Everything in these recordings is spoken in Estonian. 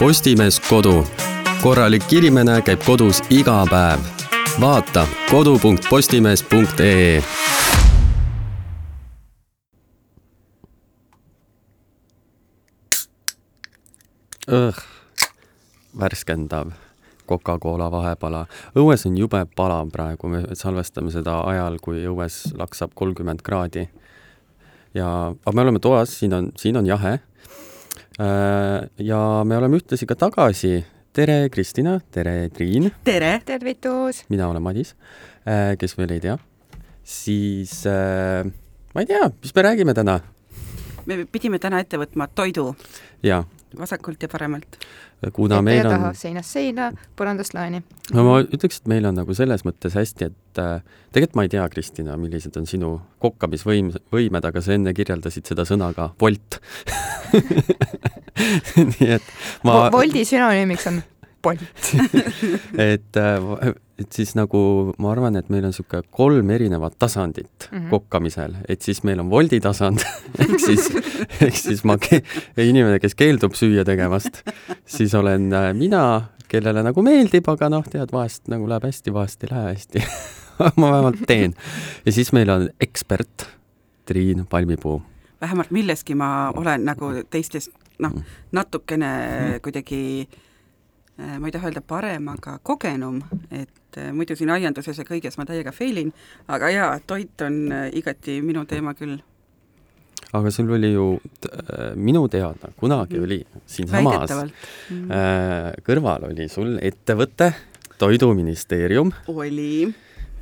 Postimees Kodu. korralik inimene käib kodus iga päev. vaata kodu.postimees.ee Õh, värskendav Coca-Cola vahepala. õues on jube palav praegu, me salvestame seda ajal, kui õues laksab kolmkümmend kraadi. ja, aga me oleme toas, siin on, siin on jahe. Ja me oleme ühtlasi ka tagasi. tere, Kristina, tere, Triin. tere! tervitus! mina olen Madis, kes veel ei tea. siis ma ei tea, mis me räägime täna? me pidime täna ette võtma toidu. jaa vasakult ja paremalt. kuna meil on seinast seina, põrandast laeni. no ma ütleks, et meil on nagu selles mõttes hästi, et äh, tegelikult ma ei tea, Kristina, millised on sinu kokkamisvõim, võimed, aga sa enne kirjeldasid seda sõnaga volt nii et ma Voldi sünonüümiks on Bolt et, äh, et siis nagu ma arvan, et meil on niisugune kolm erinevat tasandit mm -hmm. kokkamisel, et siis meil on voldi tasand ehk siis, ehk siis ma, inimene, kes keeldub süüa tegemast, siis olen äh, mina, kellele nagu meeldib, aga noh, tead, vahest nagu läheb hästi, vahest ei lähe hästi ma vähemalt teen. ja siis meil on ekspert Triin Palmipuu. vähemalt milleski ma olen nagu teistest noh, mm. natukene mm. kuidagi äh, ma ei taha öelda parem, aga kogenum, et äh, muidu siin aianduses ja kõiges ma täiega fail in, aga jaa, toit on äh, igati minu teema küll. aga sul oli ju äh, minu teada, kunagi mm. oli siinsamas mm. kõrval oli sul ettevõte, Toiduministeerium. oli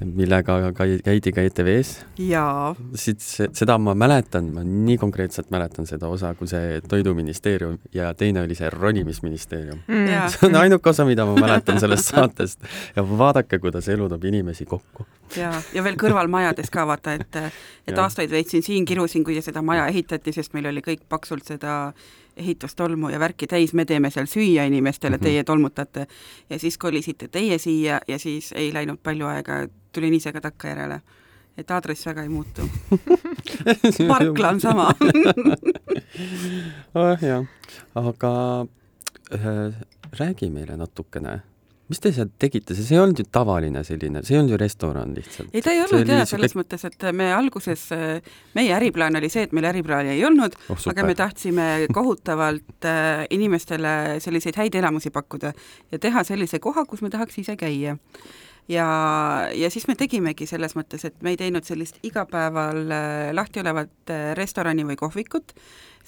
millega käidi ka ETV-s. jaa. siit, seda ma mäletan, ma nii konkreetselt mäletan seda osa, kui see Toiduministeerium ja teine oli see Ronimisministeerium mm.. see on ainuke osa, mida ma mäletan sellest saatest ja vaadake, kuidas elu toob inimesi kokku. Ja, ja veel kõrvalmajades ka vaata, et, et aastaid veetsin siin, kirusin, kui seda maja ehitati, sest meil oli kõik paksult seda ehitustolmu ja värki täis, me teeme seal süüa inimestele mm, -hmm. teie tolmutate. ja siis kolisite teie siia ja siis ei läinud palju aega, tulin ise ka takkajärjele. et aadress väga ei muutu parkla on sama oh, jah, aga äh, räägi meile natukene mis te seal tegite, see ei olnud ju tavaline selline, see ei olnud ju restoran lihtsalt. ei, ta ei olnud jaa, selles siuke... mõttes, et me alguses, meie äriplaan oli see, et meil äriplaani ei olnud oh,, aga me tahtsime kohutavalt äh, inimestele selliseid häid elamusi pakkuda ja teha sellise koha, kus me tahaks ise käia ja, ja siis me tegimegi selles mõttes, et me ei teinud sellist igapäeval äh, lahti olevat äh, restorani või kohvikut,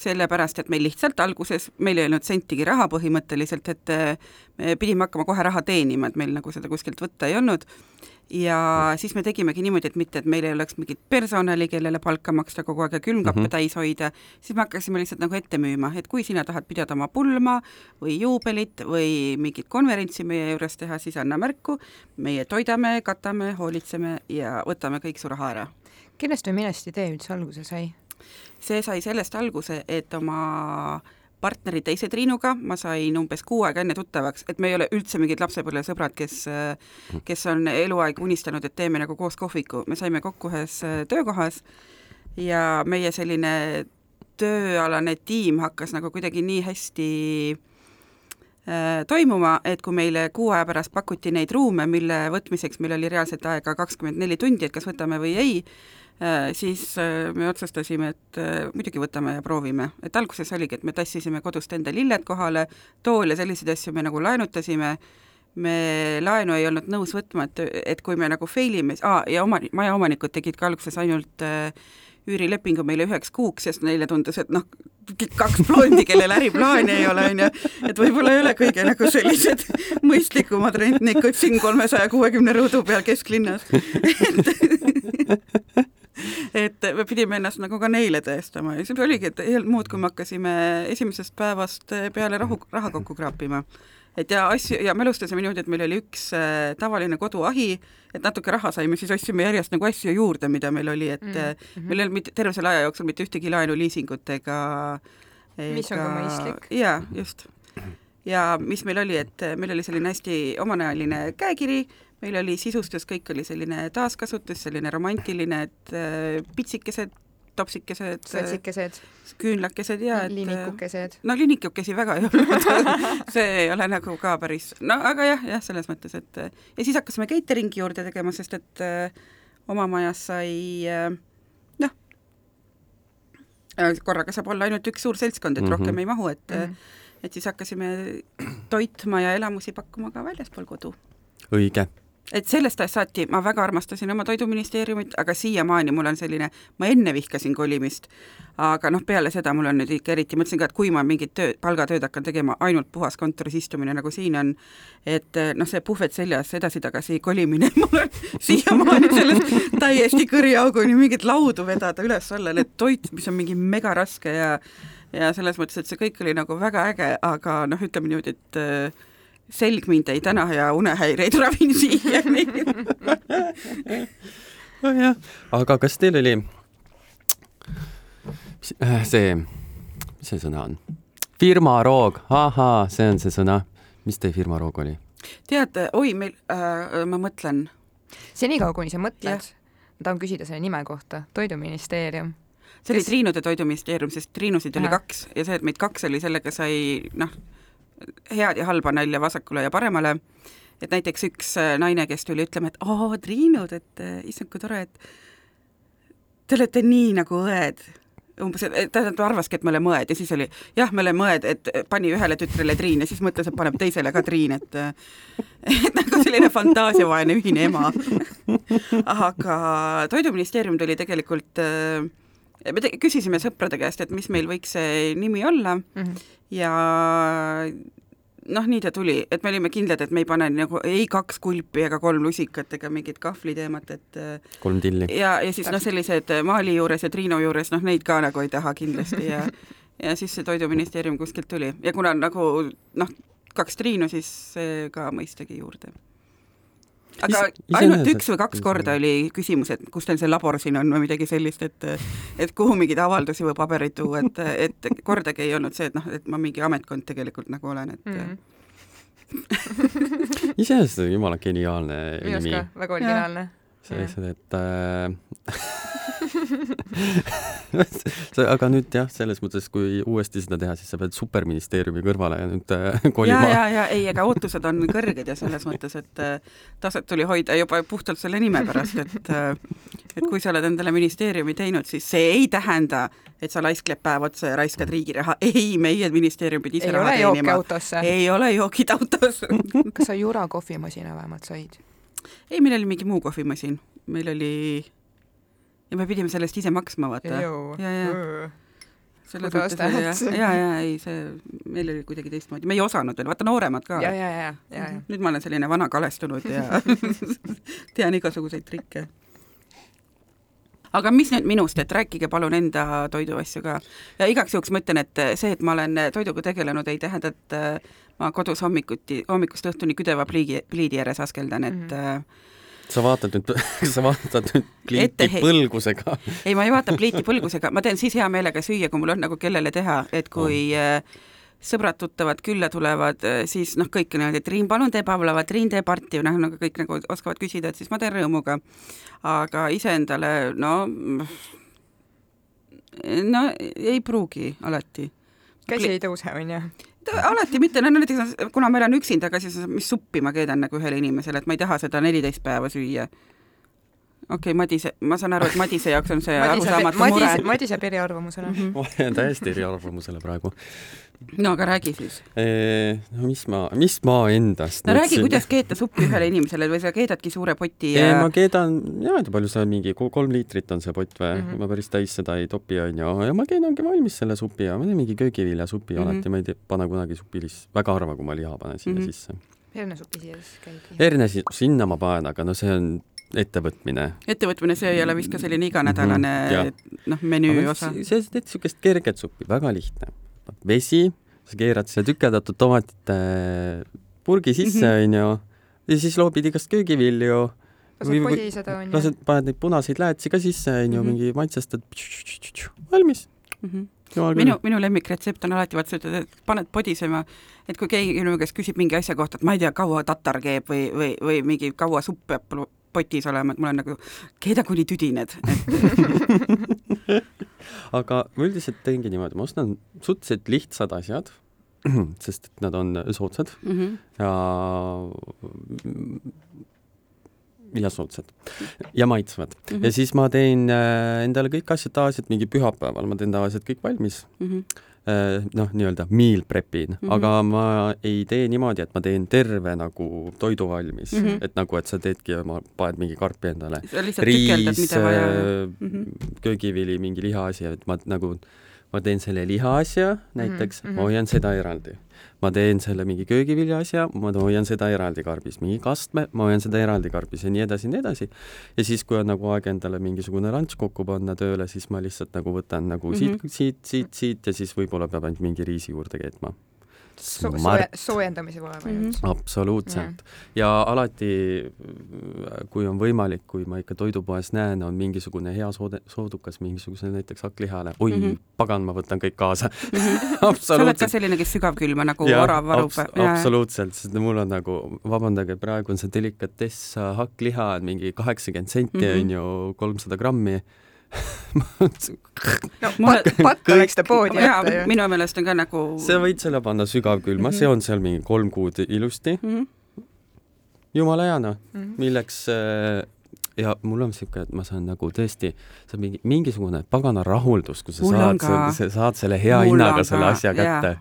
sellepärast et meil lihtsalt alguses, meil ei olnud sentigi raha põhimõtteliselt, et äh, me pidime hakkama kohe raha teenima, et meil nagu seda kuskilt võtta ei olnud, ja siis me tegimegi niimoodi, et mitte, et meil ei oleks mingit personali, kellele palka maksta kogu aeg ja külmkappe mm -hmm. täis hoida, siis me hakkasime lihtsalt nagu ette müüma, et kui sina tahad pidada oma pulma või juubelit või mingit konverentsi meie juures teha, siis anna märku, meie toidame, katame, hoolitseme ja võtame kõik su raha ära. kellest või millest idee üldse alguse sai? see sai sellest alguse, et oma partneri teise Triinuga ma sain umbes kuu aega enne tuttavaks, et me ei ole üldse mingid lapsepõlvesõbrad, kes, kes on eluaeg unistanud, et teeme nagu koos kohviku, me saime kokku ühes äh, töökohas ja meie selline tööalane tiim hakkas nagu kuidagi nii hästi äh, toimuma, et kui meile kuu aja pärast pakuti neid ruume, mille võtmiseks meil oli reaalselt aega kakskümmend neli tundi, et kas võtame või ei, siis äh, me otsustasime, et äh, muidugi võtame ja proovime. et alguses oligi, et me tassisime kodust enda lilled kohale, tool ja selliseid asju me nagu laenutasime, me laenu ei olnud nõus võtma, et, et kui me nagu fail ime ah,, ja oma, majaomanikud tegid ka alguses ainult äh, üürilepingu meile üheks kuuks, sest neile tundus, et noh, kaks blondi, kellel äriplaani ei ole, on ju, et võib-olla ei ole kõige nagu sellised mõistlikumad rentnikud siin kolmesaja kuuekümne ruudu peal kesklinnas. et me pidime ennast nagu ka neile tõestama ja siis oligi, et ei olnud muud, kui me hakkasime esimesest päevast peale rahu, raha kokku kraapima. et ja asju, ja me alustasime niimoodi, et meil oli üks äh, tavaline koduahi, et natuke raha saime, siis ostsime järjest nagu asju juurde, mida meil oli, et mm -hmm. meil ei olnud mitte terve selle aja jooksul mitte ühtegi laenu, liisingut ega mis on ka mõistlik. jaa, just. ja mis meil oli, et meil oli selline hästi omanäoline käekiri, meil oli sisustus, kõik oli selline taaskasutus, selline romantiline, et äh, pitsikesed topsikesed, satsikesed, küünlakesed ja et liinikukesed. no liinikukesi väga ei olnud see ei ole nagu ka päris, no aga jah, jah, selles mõttes, et ja siis hakkasime catering'i juurde tegema, sest et äh, oma majas sai äh, noh, korraga saab olla ainult üks suur seltskond, et mm. -hmm. rohkem ei mahu, et mm. -hmm. et siis hakkasime toitma ja elamusi pakkuma ka väljaspool kodu õige. Et sellest ajast saati ma väga armastasin oma toiduministeeriumit, aga siiamaani mul on selline, ma enne vihkasin kolimist, aga noh, peale seda mul on nüüd ikka eriti, mõtlesin ka, et kui ma mingit töö, palgatööd hakkan tegema, ainult puhas kontoris istumine, nagu siin on, et noh, see puhvet seljas edasi-tagasi kolimine, mul on siiamaani sellest täiesti kõriauguni mingit laudu vedada üles-alla, need toit, mis on mingi megaraske ja ja selles mõttes, et see kõik oli nagu väga äge, aga noh, ütleme niimoodi, et äh, selg mind ei täna ja unehäireid ravin siiani. nojah, aga kas teil oli äh, see, mis see sõna on? firmaroog, ahaa, see on see sõna. mis teie firmaroog oli? tead, oi, meil äh,, ma mõtlen, senikaua, kuni sa mõtled ma tahan küsida selle nime kohta, Toiduministeerium. see oli Kes- Triinude Toiduministeerium, sest Triinusid oli kaks ja see, et meid kaks oli, sellega sai noh, head ja halba nalja vasakule ja paremale, et näiteks üks äh, naine, kes tuli ütlema, et oo, Triinud, et äh, issand, kui tore, et te olete nii nagu õed umbes, et ta arvaski, et me oleme õed ja siis oli jah, me oleme õed, et pani ühele tütrele Triin ja siis mõtles, et paneb teisele ka Triin, et et nagu selline fantaasiavaene ühine ema. aga Toiduministeerium tuli tegelikult äh, me te- küsisime sõprade käest, et mis meil võiks see nimi olla Mhm. Ja noh, nii ta tuli, et me olime kindlad, et me ei pane nagu ei kaks kulpi ega kolm lusikat ega mingit kahvliteemat, et äh, kolm tilli. ja, ja siis noh, sellised Maali juures ja Triinu juures, noh neid ka nagu ei taha kindlasti ja ja siis see Toiduministeerium kuskilt tuli ja kuna nagu noh, kaks Triinu, siis ka mõistagi juurde. Aga Is- ainult iseenesest- üks või kaks korda oli küsimus, et kus teil see labor siin on või midagi sellist, et et kuhu mingeid avaldusi või pabereid tuua, et, et kordagi ei olnud see, et noh, et ma mingi ametkond tegelikult nagu olen, et Mhm. iseenesest on jumala geniaalne nimi väga originaalne. selles, et äh, aga nüüd jah, selles mõttes, kui uuesti seda teha, siis sa pead superministeeriumi kõrvale nüüd äh, ja, kolima ja, ja ei, ega ootused on kõrged ja selles mõttes, et äh, taset tuli hoida juba puhtalt selle nime pärast, et äh, et kui sa oled endale ministeeriumi teinud, siis see ei tähenda, et sa laiskled päev otsa ja raiskad riigi raha, ei, meie ministeerium pidi ise ei raha teenima. ei ole joogid autos. kas sa Jura kohvimasina vähemalt said? ei, meil oli mingi muu kohvimasin, meil oli ja me pidime selle eest ise maksma, vaata. ja, ja selles mõttes oli jah, tahad? ja, ja ei, see, meil oli kuidagi teistmoodi, me ei osanud veel, vaata nooremad ka. ja, ja, ja, ja, ja. nüüd ma olen selline vana kalestunud ja tean igasuguseid trikke. aga mis nüüd minust, et rääkige palun enda toiduasju ka ja igaks juhuks ma ütlen, et see, et ma olen toiduga tegelenud, ei tähenda, et ma kodus hommikuti, hommikust õhtuni küdeva pliidi, pliidi ääres askeldan, et mm -hmm. sa vaatad nüüd, sa vaatad nüüd pliiti Ettehe- põlgusega. ei, ma ei vaata pliiti põlgusega, ma teen siis hea meelega süüa, kui mul on nagu kellele teha, et kui äh, sõbrad-tuttavad külla tulevad, siis noh, kõik on öelnud, et Triin, palun tee pavlava, Triin, tee parti, noh nagu kõik nagu oskavad küsida, et siis ma teen rõõmuga. aga iseendale, no no ei pruugi alati. käsi ei tõuse, onju. Alati mitte, no näiteks kuna ma elan üksinda, aga siis mis suppi ma keedan nagu ühele inimesele, et ma ei taha seda neliteist päeva süüa. okei okay,, Madise, ma saan aru, et Madise jaoks on see arusaamatu mure Madis, Madis jääb eriarvamusele. Mhm. ma jään täiesti eriarvamusele praegu. No aga räägi siis. no mis ma, mis ma endast no räägi, kuidas keeta suppi ühele inimesele või sa keedadki suure poti ja... ma keedan, ja ei tea, palju see on, mingi ko- kolm liitrit on see pott või mm. -hmm. ma päris täis seda ei topi, onju, ja ma keedangi valmis selle supi ja ma teen mingi köögiviljasupi mm. -hmm. alati, ma ei tea, pane kunagi supilis, väga harva, kui ma liha panen sinna mm. -hmm. sisse. hernesupi siia siis käib. herne si- sinna ma panen, aga no see on ettevõtmine. ettevõtmine, see ei ole vist ka selline iganädalane Mhm, jah. noh, menüü osa. see, sa teed siukest kerget suppi, väga lihtne. vesi, sa keerad siia tükeldatud tomatite purgi sisse, Mhm. onju, ja siis loobid igast köögivilju lased Või- või- podi seda onju. lased, paned neid punaseid läätsi ka sisse, onju, Mhm. mingi maitsestad, valmis. jumal minu küll., minu lemmikretsept on alati vaata, sa ütled, et paned podisema, et kui keegi minu käest küsib mingi asja kohta, et ma ei tea, kaua tatar keeb või, või, või mingi kaua supp peab potis olema, et mul on nagu, keeda kuni tüdined, et aga ma üldiselt teengi niimoodi, ma ostan suhteliselt lihtsad asjad, sest et nad on soodsad mm. -hmm. ja ja soodsad ja maitsvad mm. -hmm. ja siis ma teen äh, endale kõik asjad tavaliselt mingi pühapäeval, ma teen tavaliselt kõik valmis Mm -hmm. Äh, noh, nii-öelda meal prep'in mm, Mhm. -hmm. aga ma ei tee niimoodi, et ma teen terve nagu toidu valmis mm, Mhm. -hmm. et nagu, et sa teedki oma, paned mingi karpi endale, riis äh, mm. -hmm. köögivili, mingi lihaasi, et ma nagu, ma teen selle lihaasja näiteks mm, mhm. -hmm. ma hoian seda eraldi. Ma teen selle mingi köögivilja asja, ma hoian seda eraldi karbis, mingi kastme, ma hoian seda eraldi karbis ja nii edasi ja nii edasi. ja siis, kui on nagu aeg endale mingisugune lunch kokku panna tööle, siis ma lihtsalt nagu võtan nagu mm -hmm. Siit, siit, siit, siit ja siis võib-olla peab ainult mingi riisi juurde keetma. So, Smart. sooje, soojendamise poole Mhm. pealt. absoluutselt. ja alati, kui on võimalik, kui ma ikka toidupoes näen, on mingisugune hea soode, soodukas mingisugusele näiteks hakklihale, oi mm, Mhm. -hmm. pagan, ma võtan kõik kaasa sa oled ka absoluutselt. selline, kes sügavkülma nagu Jah, orav varub abs-? absoluutselt, sest mul on nagu, vabandage, praegu on see delikatess äh, hakkliha on mingi kaheksakümmend senti Mhm. on ju, kolmsada grammi. No Mulle- pakk, oleks ta poodi jaa jätta, ju. minu meelest on ka nagu sa võid selle panna sügavkülma mm, Mhm. -hmm. see on seal mingi kolm kuud ilusti, mm. -hmm. jumala hea noh. Mhm. milleks äh, ja mul on siuke, et ma saan nagu tõesti, see on mingi mingisugune pagana rahuldus, kui sa Mul saad sa saad selle hea Mul hinnaga selle asja kätte.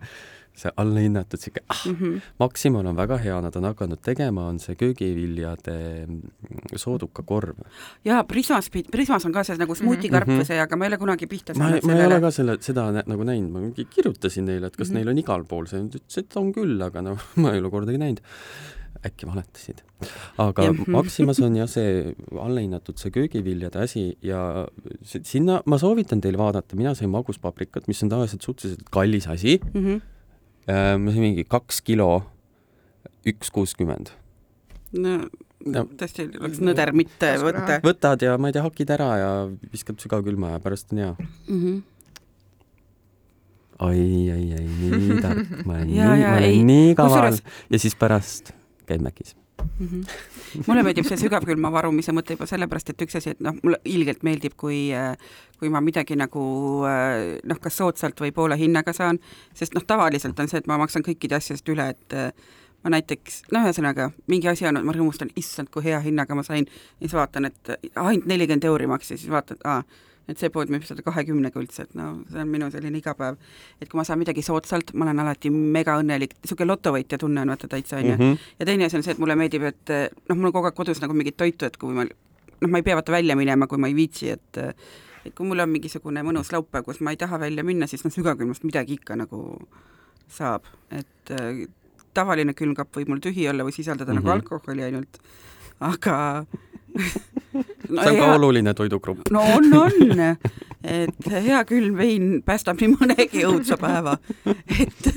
See allahinnatud siuke ah,, Mm -hmm. Maximal on väga hea, nad on hakanud tegema, on see köögiviljade mm, soodukakorv. jaa, Prismas, Prismas on ka see nagu smuutikarp Mhm. või see, aga ma ei ole kunagi pihta saanud ma ei ole sellele. ka selle, seda nagu näinud, ma mingi kirjutasin neile, et kas mm Mhm. -hmm. neil on igal pool see, nad ütlesid, et on küll, aga noh, ma ei ole kordagi näinud. äkki valetasid. aga Jah. Maximas on jah see allahinnatud see köögiviljade asi ja si- sinna ma soovitan teil vaadata, mina sain maguspaprikat, mis on tavaliselt suhteliselt kallis asi. Mm -hmm. Ma sain mingi kaks kilo, üks kuuskümmend. no No. tõesti oleks nõder mitte võtta võtad ja ma ei tea, hakid ära ja viskad sügavkülma ja pärast on hea. mm. -hmm. oi, oi, oi, nii tark, ma olen nii, ma olen ei. nii kaval Kusjuures- ja siis pärast käid Mäkis. Mm -hmm. mulle meeldib see sügavkülma varumise mõte juba sellepärast, et üks asi, et noh, mulle ilgelt meeldib, kui kui ma midagi nagu noh, kas soodsalt või poole hinnaga saan, sest noh, tavaliselt on see, et ma maksan kõikide asjadest üle, et äh, ma näiteks, no ühesõnaga, mingi asi on, ma rõõmustan, issand, kui hea hinnaga ma sain, siis vaatan, et ainult nelikümmend euri maksis, siis vaatad, aa, et see pood müüb seda kahekümnega üldse, et no see on minu selline igapäev. et kui ma saan midagi soodsalt, ma olen alati mega õnnelik, niisugune lotovõitja tunne on vaata täitsa, on ju. Mhm. ja teine asi on see, et mulle meeldib, et noh, mul on kogu aeg kodus nagu mingit toitu, et kui ma noh, ma ei pea vaata välja minema, kui ma ei viitsi, et et kui mul on mingisugune mõnus laupäev, kus ma ei taha välja minna, siis noh, sügavkülmast midagi ikka nagu saab, et äh, tavaline külmkapp võib mul tühi olla või sisaldada mm -hmm. Mhm. nagu alkoholi ainult, aga no, see on hea. ka oluline toidugrupp. no on, on, et hea külm vein päästab nii mõnegi õudsa päeva, et,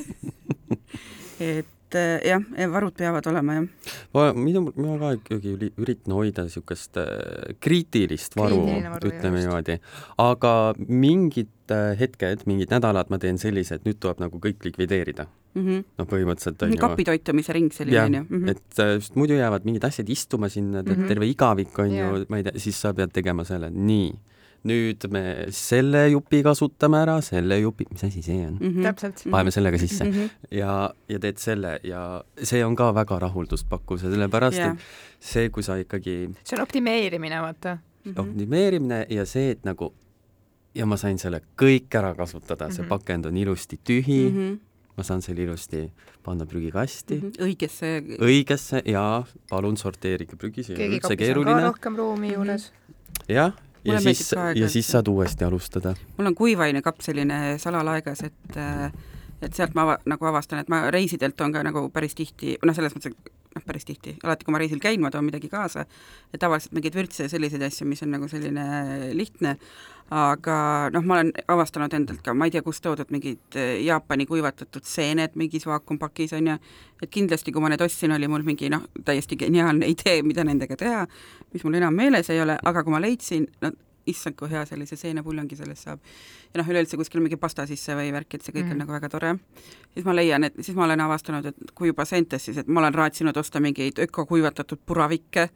et jah, varud peavad olema, jah. minu, mina ka ikkagi üritan hoida niisugust äh, kriitilist varu, varu, ütleme niimoodi, aga mingid äh, hetked, mingid nädalad ma teen sellise, et nüüd tuleb nagu kõik likvideerida mm -hmm. noh, põhimõtteliselt on ju. kapitoitumise ring selline on ju. Mm -hmm. et just muidu jäävad mingid asjad istuma sinna, mm -hmm. terve igavik on yeah. ju, ma ei tea, siis sa pead tegema selle, nii, nüüd me selle jupi kasutame ära, selle jupi, mis asi see on mm? -hmm. täpselt. paneme sellega sisse mm -hmm. ja, ja teed selle ja see on ka väga rahuldust pakkuv, sellepärast yeah. et see, kui sa ikkagi see on optimeerimine, vaata mm. -hmm. optimeerimine ja see, et nagu ja ma sain selle kõik ära kasutada mm, -hmm. see pakend on ilusti tühi mm, -hmm ma saan selle ilusti panna prügikasti mm. -hmm. õigesse. õigesse ja palun sorteerige prügi, see ei ole üldse keeruline. rohkem ruumi juures. jah, ja siis, ja siis saad uuesti alustada. mul on kuivainekapp selline salalaegas, et et sealt ma ava, nagu avastan, et ma reisidelt on ka nagu päris tihti, noh, selles mõttes, et noh, päris tihti, alati kui ma reisil käin, ma toon midagi kaasa, tavaliselt mingeid vürtse ja selliseid asju, mis on nagu selline lihtne, aga noh, ma olen avastanud endalt ka, ma ei tea, kust toodud mingid Jaapani kuivatatud seened mingis vaakumpakis on ju, et kindlasti, kui ma need ostsin, oli mul mingi noh, täiesti geniaalne idee, mida nendega teha, mis mul enam meeles ei ole, aga kui ma leidsin, no issand, kui hea sellise seenepuljongi sellest saab. ja noh, üleüldse kuskil mingi pasta sisse või värk, et see kõik mm. on nagu väga tore. siis ma leian, et siis ma olen avastanud, et kui juba Sentessis, et ma olen raatsinud osta mingeid ökokuivatatud puravikke,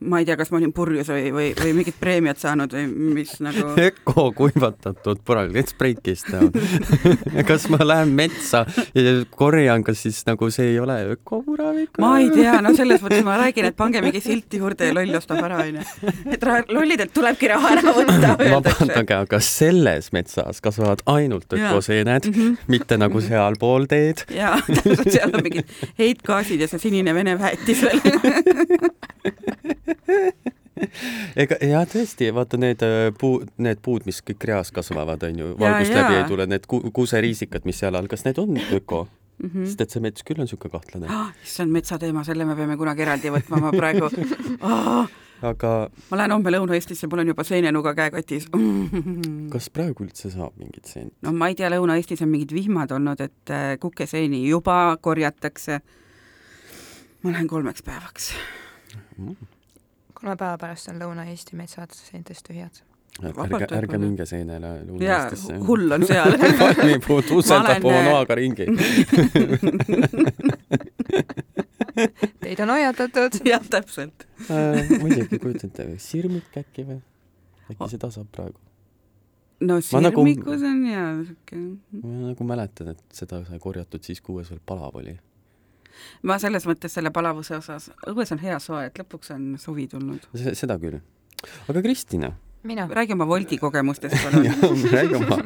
ma ei tea, kas ma olin purjus või, või, või mingit preemiat saanud või mis nagu öko kuivatatud pural, let's break this down kas ma lähen metsa ja korjan, kas siis nagu see ei ole ökopuravik? ma ei tea, no selles mõttes ma räägin, et pange mingi silt juurde ja loll ostab ära, onju. et lollidelt tulebki raha ära võtta, vabandage, aga selles metsas kasvavad ainult ökoseened mm, -hmm. mitte nagu sealpool teed. jaa, täpselt, seal on mingid heitgaasid ja see sinine vene väetis veel ega ja tõesti, vaata need äh, puu, need puud, mis kõik reas kasvavad, on ju, valgust jaa. läbi ei tule, need ku, kuuseriisikad, mis seal all, kas need on öko? mm. -hmm. sest et see mets küll on niisugune kahtlane. Ah, issand, metsateema, selle me peame kunagi eraldi võtma, ma praegu oh, aga ma lähen homme Lõuna-Eestisse, mul on juba seenenuga käekotis. kas praegu üldse saab mingit seent? no ma ei tea, Lõuna-Eestis on mingid vihmad olnud, et äh, kukeseeni juba korjatakse. ma lähen kolmeks päevaks. Kolme päeva pärast on Lõuna-Eesti metsad seintest tühjad. Ärge, ärge minge seenele jaa, Lõuna-Eestisse. hull on seal palmipuu tuuseldab Ma oma olen, noaga ringi. Teid on hoiatatud. jah, täpselt. Äh, muidugi, kujutate, sirmik äkki või? äkki seda saab praegu? no Ma nagu- sirmikus on ja siuke ma nagu mäletan, et seda sai korjatud siis, kui õues veel palav oli. Ma selles mõttes selle palavuse osas, õues on hea soe, et lõpuks on suvi tulnud. seda küll. aga Kristina, mina. räägi oma Woldi kogemustest palun. räägi oma,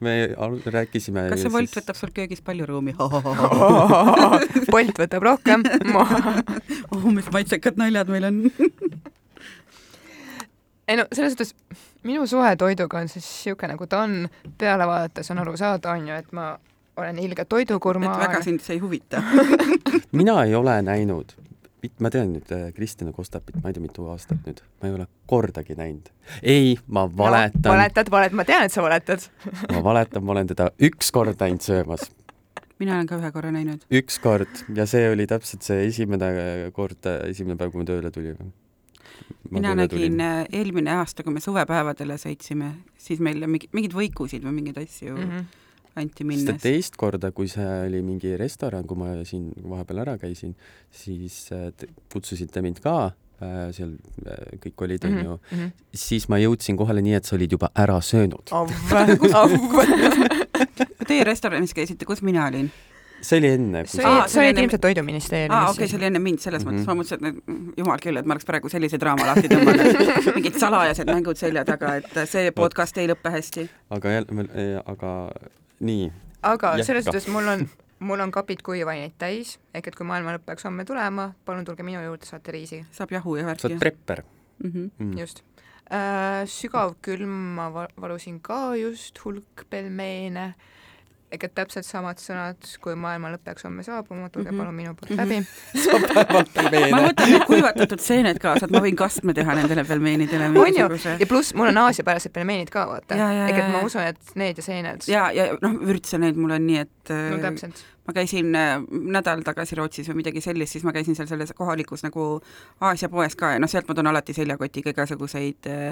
me rääkisime kas see Wolt võtab sul köögis palju ruumi? Bolt võtab rohkem. oh, mis maitsekad naljad meil on ei no selles suhtes minu suhe toiduga on siis siuke nagu ta on, peale vaadates on aru saada, on ju, et ma olen ilge et toidukurma. väga sind see ei huvita. mina ei ole näinud, ma tean nüüd äh, Kristina Kostapit, ma ei tea, mitu aastat nüüd, ma ei ole kordagi näinud. ei, ma valetan no,. valetad, valetad, ma tean, et sa valetad. ma valetan, ma olen teda üks kord näinud söömas, mina olen ka ühe korra näinud. üks kord ja see oli täpselt see esimene kord, esimene päev, kui me tööle tulime. mina nägin äh, eelmine aasta, kui me suvepäevadele sõitsime, siis meil mingi, mingeid võikusid või mingeid asju mm. -hmm. Anti sest et minnes. teist korda, kui see oli mingi restoran, kui ma siin vahepeal ära käisin, siis äh, te kutsusite mind ka, seal äh, kõik olid, Mhm. onju, siis ma jõudsin kohale nii, et sa olid juba ära söönud. Teie restoranis käisite, kus mina olin? see oli enne. sa olid, enne- ilmselt Toiduministeeriumis. aa, okei okay,, see oli enne mind, selles mm Mhm. -hmm. mõttes ma mõtlesin, et mm, jumal küll, et ma oleks praegu sellise draama lahti tõmmanud. mingid salajased mängud selja taga, et see podcast ei lõppe hästi. aga jälle, aga nii. aga Jätka. selles suhtes mul on, mul on kapid kuivaineid täis, ehk et kui maailma lõpp peaks homme tulema, palun tulge minu juurde, saate riisi. saab jahu ja sa värki oled. prepper Mm -hmm. mm.. just äh,. sügav külm ma va- valusin ka just hulk pelmeene ehk et täpselt samad sõnad, kui maailma lõpp peaks homme saabuma, tulge Mhm. palun minu poolt Mhm. läbi. ma võtan need kuivatatud seened kaasa, et ma võin kastme teha nendele pelmeenidele on ju, ja pluss mul on Aasia-pärased pelmeenid ka, vaata. Et ma ja. usun, et need ja seened. ja, ja noh, vürtse neid mul on nii, et no äh, täpselt. ma käisin äh, nädal tagasi Rootsis või midagi sellist, siis ma käisin seal selles kohalikus nagu Aasia poes ka ja noh, sealt ma toon alati seljakotiga igasuguseid äh,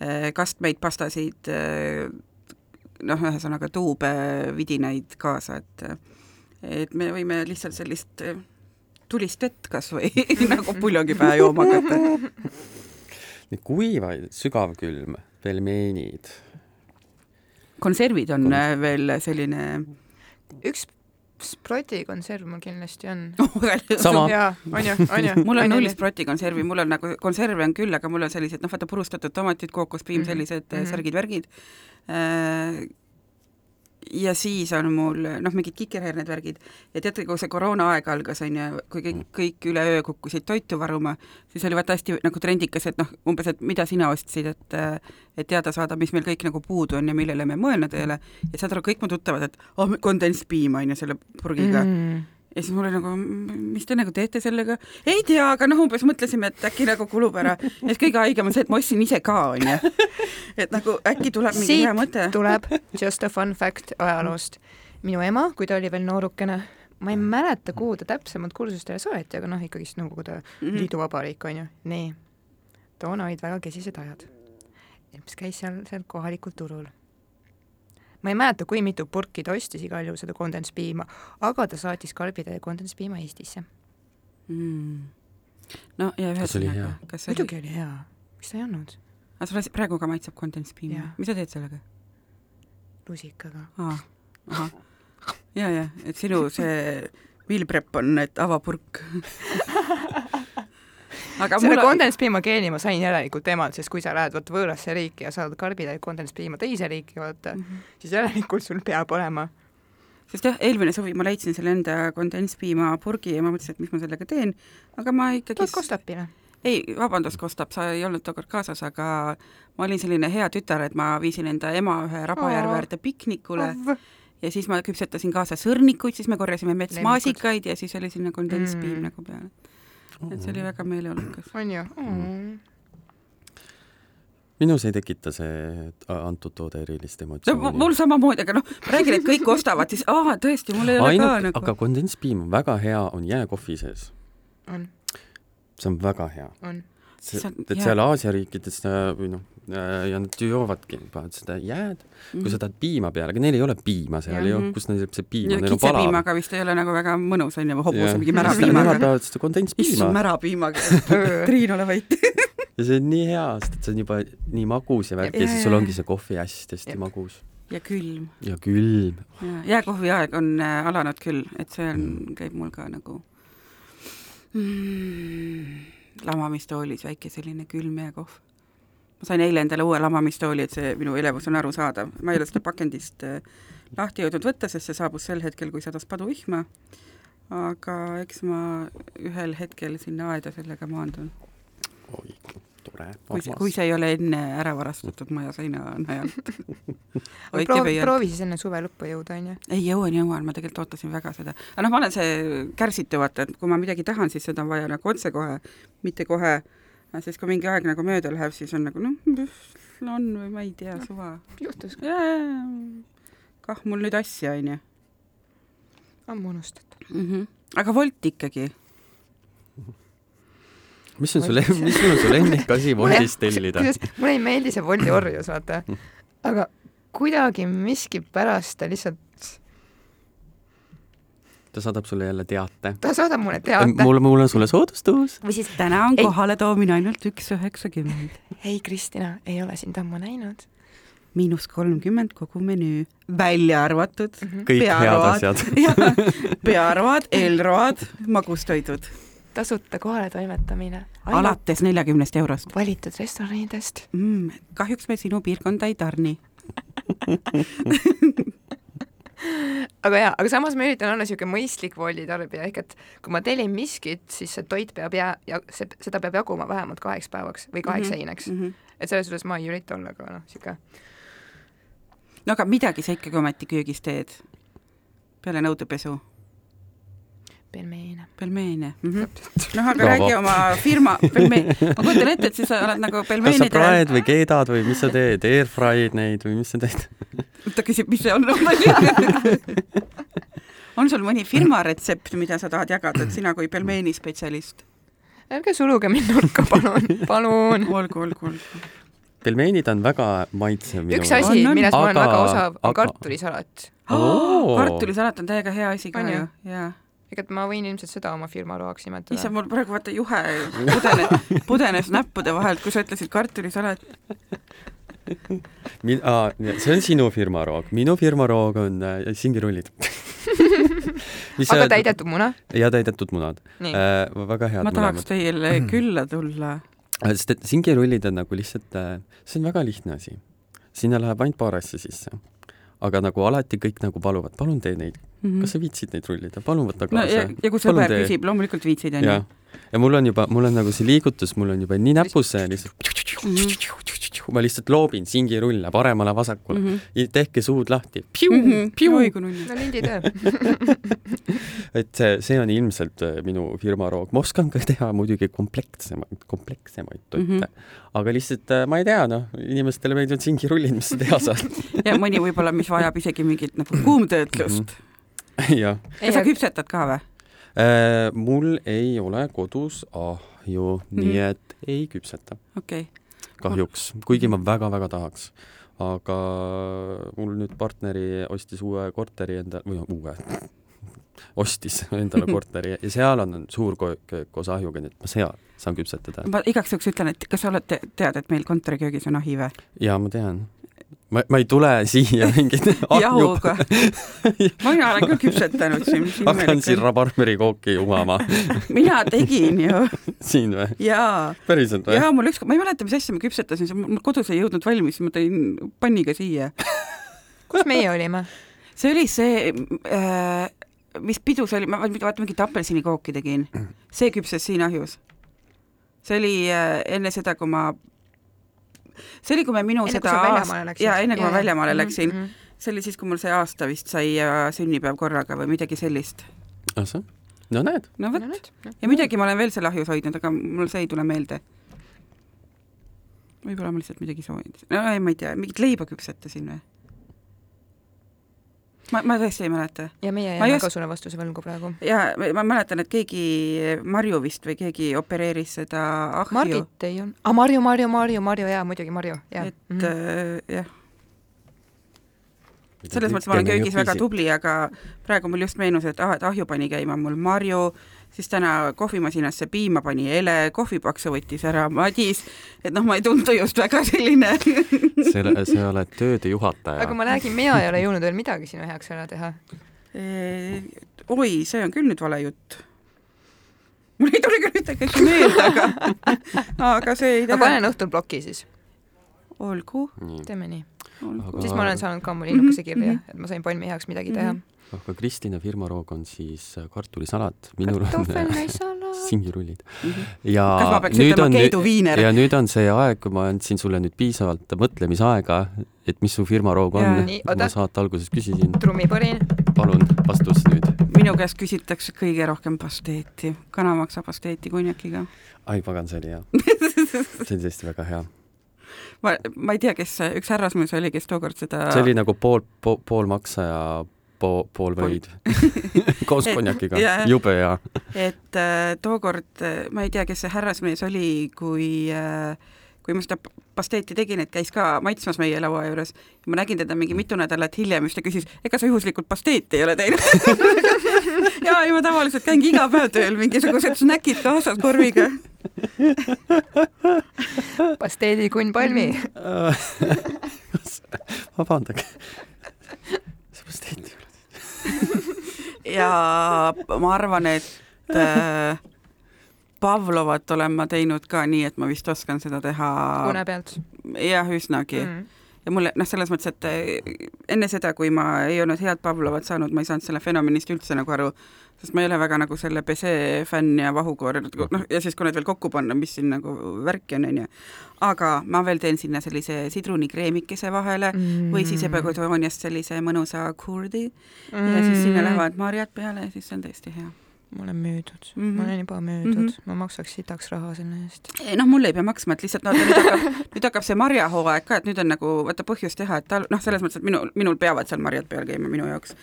äh, kastmeid, pastasid äh,, noh, ühesõnaga tuube, vidinaid kaasa, et et me võime lihtsalt sellist äh, tulist vett kas või nagu puljongipäe jooma hakata. Need kuivad, sügavkülm, pelmeenid. konservid on Kon- äh, veel selline üks sprotikonserv mul kindlasti on. Sama. jaa, on ju, on ju. mul on null sprotikonservi, mul on nagu konserve on küll, aga mul on sellised noh, vaata purustatud tomatid, kookospiim Mhm. mm, -hmm. sellised mm Mhm. -hmm. särgid-värgid. Ja siis on mul noh, mingid kikerherned värgid ja teate, kui see koroonaaeg algas, on ju, kui kõik, kõik üleöö kukkusid toitu varuma, siis oli vaata hästi nagu trendikas, et noh, umbes, et mida sina ostsid, et et teada saada, mis meil kõik nagu puudu on ja millele me mõelnud ei ole. ja saad aru, kõik mu tuttavad, et oh, kondentspiim on ju selle purgiga mm. mm.. ja siis mul oli nagu, mis te nagu teete sellega? ei tea, aga noh, umbes mõtlesime, et äkki nagu kulub ära. ja siis kõige haigem on see, et ma ostsin ise ka, onju. et nagu äkki tuleb mingi hea mõte. tuleb just a fun fact ajaloost. minu ema, kui ta oli veel noorukene, ma ei mäleta, kuhu ta täpsemalt kursustele saati, aga noh, ikkagist Nõukogude Mhm. Liiduvabariik on ju, nii. toona olid väga kesised ajad. mis käis seal, seal kohalikul turul. Ma ei mäleta, kui mitu purki ta ostis igal juhul seda kondenspiima, aga ta saatis karbide kondenspiima Eestisse. Mm. no ja ühesõnaga, kas oli muidugi oli hea, miks ta ei olnud? aga sulle praegu ka maitseb kondens piima Jah., mis sa teed sellega? lusikaga. ahah. ja, ja, et sinu see meal prep on, et ava purk. aga selle mul on, kondenspiima geeni ma sain järelikult emalt, sest kui sa lähed vot võõrasse riiki ja saad karbitäit kondenspiima teise riiki, vaata, Mhm. siis järelikult sul peab olema. sest jah, eelmine suvi ma leidsin selle enda kondenspiima purgi ja ma mõtlesin, et mis ma sellega teen, aga ma ikkagi tood Kostapile. ei, vabandust, Kostap, sa ei olnud tookord kaasas, aga ma olin selline hea tütar, et ma viisin enda ema ühe Rabajärve äärde piknikule ja siis ma küpsetasin kaasa sõrnikuid, siis me korjasime metsmaasikaid ja siis oli sinna kondenspiim Mm. mm. nagu peale. Et see oli väga meeleolukas. on ju mm.? minus ei tekita see antud toode erilist no emotsiooni. mul samamoodi, aga noh, räägin, et kõik ostavad, siis aa, tõesti, mul ei ole ainult ka, nagu aga kondenspiim on väga hea, on jääkohvi sees. on, see on väga hea. on. See See on, et seal Aasia riikides äh, või noh, ja nad ju joovadki, panevad seda jääd, kui sa tahad piima peale, aga neil ei ole piima seal ju Mhm., kus neil see piim ja on, neil on palav. kitsepiimaga vist ei ole nagu väga mõnus on ju, hobuse mingi Nemad märapiimaga. tahavad seda issand, kondenspiima märapiimaga. Triin, ole vait. ja see on nii hea, sest et see on juba nii magus ja värk ja, Ja- ja siis ja- sul ja- ongi see kohvi hästi-hästi magus ja külm. ja külm. jääkohvi aeg on äh, alanud küll, et see on, käib mul ka nagu mm, lamamistoolis väike selline külm jääkohv. ma sain eile endale uue lamamistooli, et see minu elevus on arusaadav, ma ei ole seda pakendist äh, lahti jõudnud võtta, sest see saabus sel hetkel, kui sadas paduvihma. aga eks ma ühel hetkel sinna aeda sellega maandun, oi, tore. kui see, kui see ei ole enne ära varastatud maja seina najalt. proovi, proovi siis enne suve lõppu jõuda, onju. ei jõuan, jõuan, ma tegelikult ootasin väga seda. aga noh, ma olen see kärsitu, vaata, et kui ma midagi tahan, siis seda on vaja nagu otsekohe, mitte kohe, siis kui mingi aeg nagu mööda läheb, siis on nagu noh, on või ma ei tea, suva. juhtus, kah mul nüüd asja, onju. ammu unustatud. aga Wolt ikkagi. mis on su, mis on su lemmikasi Woltist tellida? mulle ei meeldi see Wolti orjus, vaata. aga kuidagi miskipärast ta lihtsalt, ta saadab sulle jälle teate. ta saadab mulle teate. mul, mul on sulle soodustus. või siis, täna on kohaletoomine ainult üks üheksakümmend. ei Kristina, ei ole sind ammu näinud miinus kolmkümmend kogu menüü, välja arvatud mm. -hmm. kõik head Pearoad. asjad. pearoad, eelroad, magustoidud. Tasuta kohaletoimetamine. alates neljakümnest eurost valitud restoranidest. mm,. kahjuks me sinu piirkonda ei tarni. aga jaa, aga samas ma üritan olla niisugune mõistlik Woldi tarbija, ehk et kui ma tellin miskit, siis see toit peab jää-, ja seda peab jaguma vähemalt kaheks päevaks või kaheks Mhm. seinaks. mm. -hmm. et selles suhtes ma ei ürita olla ka noh, niisugune no aga midagi sa ikkagi ometi köögis teed peale nõudepesu, pelmeene. pelmeene mm. -hmm. noh, aga räägi oma firma pelmeen, ma kujutan ette, et siis sa oled nagu kas sa pelmeenide, praed või keedad või mis sa teed, airfry'd neid või mis sa teed? ta küsib, mis see on on sul mõni firma retsept, mida sa tahad jagada, et sina kui pelmeenispetsialist? ärge suluge mind nurka, palun, palun. olgu, olgu, olgu. pelmeenid on väga maitsev minu üks asi milles ma olen Aga- väga osav, on aga- kartulisalat. Oo. kartulisalat on täiega hea asi ka ju, jaa ega ma võin ilmselt seda oma firma loaks issand, nimetada. mul praegu vaata juhe pudenes, pudenes näppude vahelt, kui sa ütlesid kartulisalat. Min-, aa, see on sinu firma roog, minu firma roog on äh, singirullid aga sa- täidetud muna? ja täidetud munad äh,. väga head ma tahaks mõlemad. teile külla tulla. sest et singirullid on nagu lihtsalt äh,, see on väga lihtne asi. sinna läheb ainult paar asja sisse. Aga nagu alati kõik nagu paluvad, palun tee neid, kas sa viitsid neid rullida, palun võta Mhm. no ja, ja kui sõber küsib, loomulikult viitsid, ja onju., ja mul on juba, mul on nagu see liigutus, mul on juba nii näpus see lihtsalt Mhm. Ma lihtsalt loobin singirulle paremale-vasakule mm, -hmm. tehke suud lahti. kui nunnu. no linditöö. et see, see on ilmselt äh, minu firma roog, ma oskan ka teha muidugi komplekssemaid, komplekssemaid toite mm, Mhm. -hmm. aga lihtsalt äh, ma ei tea, noh, inimestele meeldivad singirullid, mis sa teha saad. ja mõni võib-olla, mis vajab isegi mingit nagu kuumtöötlust. jah, ja sa küpsetad ka või? Äh, mul ei ole kodus ahju, nii Mhm. et ei küpseta okei okay., kahjuks, kuigi ma väga-väga tahaks. aga mul nüüd partneri ostis uue korteri endale, või uue, ostis endale korteri ja seal on suur köök koos ahjuga, nii et ma seal saan küpsetada. ma igaks juhuks ütlen, et kas sa oled, tead, et meil kontoriköögis on ahi või? jaa, ma tean. Ma, ma ei tule siia mingit jahuga mina olen küll küpsetanud siin. hakkan siin rabarberikooki jumama mina tegin ju siin või? jaa. päriselt või? jaa, mul ükskord, ma ei mäleta, mis asja ma küpsetasin, mul kodus ei jõudnud valmis, ma tõin panniga siia kus meie olime? see oli see äh, mis pidu see oli, ma vaata mingit apelsinikooki tegin, see küpses siin ahjus. see oli äh, enne seda, kui ma, see oli, kui me minu enne, seda aast-, jaa, enne kui ma väljamaale -hmm. läksin mm. -hmm. see oli siis, kui mul see aasta vist sai ja sünnipäev korraga või midagi sellist. ahsah, no näed. no vot no,, ja midagi ma olen veel seal ahjus hoidnud, aga mul see ei tule meelde. võib-olla ma lihtsalt midagi soovin, no ei, ma ei tea, mingit leiba küpsetasin või? Ma, ma tõesti ei mäleta. ja meie jääme just... ka sulle vastuse võlgu praegu. ja ma mäletan, et keegi, Marju vist või keegi opereeris seda ahju. Margit ei olnud, aa ah, Marju, Marju, Marju, Marju jaa, muidugi Marju, jaa. et mm -hmm. jah. Selles mõttes ma olen köögis väga tubli, aga praegu mul just meenus, et ah, et ahju pani käima mul Marju, siis täna kohvimasinasse piima pani Ele, kohvipaksu võttis ära Madis, et noh, ma ei tundu just väga selline sa, sa oled tööde juhataja. aga ma räägin, mina ei ole jõudnud veel midagi sinu heaks ära teha e,. oi, see on küll nüüd vale jutt. mul ei tule küll ühtegi asja meelde, aga, aga see ei tähenda. ma panen õhtul ploki siis. olgu. teeme nii. Aga... siis ma olen saanud ka oma linnukese kirja, et ma sain Palmi heaks midagi teha mm. -hmm aga Kristina firmaroog on siis äh, kartulisalat, minul on singirullid mm. -hmm. ja kas ma peaks ütlema Keidu viiner? ja nüüd on see aeg, kui ma andsin sulle nüüd piisavalt mõtlemisaega, et mis su firmaroog on. ma saate alguses küsisin. trummipõrin. palun, vastus nüüd. minu käest küsitakse kõige rohkem pasteeti, kanamaksa pasteeti konjakiga. ai pagan, see oli hea see oli tõesti väga hea ma, ma ei tea, kes, üks härrasmees oli, kes tookord seda see oli nagu pool, pool, pool maksa ja po-, pool võid. Koos konjakiga, jube hea. et äh, tookord, äh, ma ei tea, kes see härrasmees oli, kui äh, kui ma seda pasteeti tegin, et käis ka maitsmas meie laua juures, ma nägin teda mingi mitu nädalat hiljem, siis ta küsis, ega sa juhuslikult pasteeti ei ole teinud? Ja ei, ma tavaliselt käingi iga päev tööl mingisugused snäkid kaasas korviga. Pasteedikunn Palmi. Vabandage, see pasteet ei ole ja ma arvan, et äh, Pavlovat olen ma teinud ka nii, et ma vist oskan seda teha une pealt? jah, üsnagi mm. ja mulle noh, selles mõttes, et äh, enne seda, kui ma ei olnud head Pavlovat saanud, ma ei saanud selle fenomenist üldse nagu aru, sest ma ei ole väga nagu selle Pese fänn ja vahukoor, noh, ja siis, kui need veel kokku panna, mis siin nagu värki on, on ju. aga ma veel teen sinna sellise sidrunikreemikese vahele mm. või siis ebakodooniast sellise mõnusa kurdi mm. ja siis sinna lähevad marjad peale ja siis see on tõesti hea ma olen müüdud mm, -hmm. ma olen juba müüdud mm, -hmm. ma maksaks sitaks raha selle eest. noh, mul ei pea maksma, et lihtsalt no nüüd hakkab, nüüd hakkab see marjahooaeg ka, et nüüd on nagu vaata põhjust teha, et tal noh, selles mõttes, et minul, minul peavad seal marjad peal käima minu jaoks.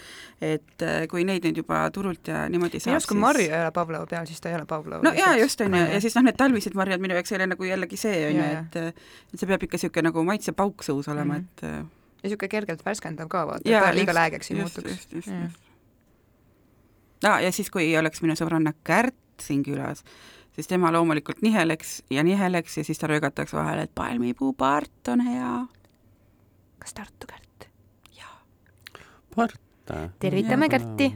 et äh, kui neid nüüd juba turult ja niimoodi saab, siis kui marju ei ole Pavlova peal, siis ta ei ole Pavlova. no jaa, just, on ju, ja siis noh, need talvised marjad minu jaoks ei ole nagu jällegi see, on ju, et et see peab ikka niisugune nagu maitsepauk suus olema mm, -hmm. et ja niisugune kergelt värskendav ka, vaata, et ta liiga läägeks ei muutuks. just, just, just ah,. ja siis, kui oleks minu sõbranna Kärt siin külas, siis tema loomulikult niheleks ja niheleks ja siis ta röögataks vahele, et palmipuupart on hea. kas Tartu Kärt? jaa. part. tervitame Kärti.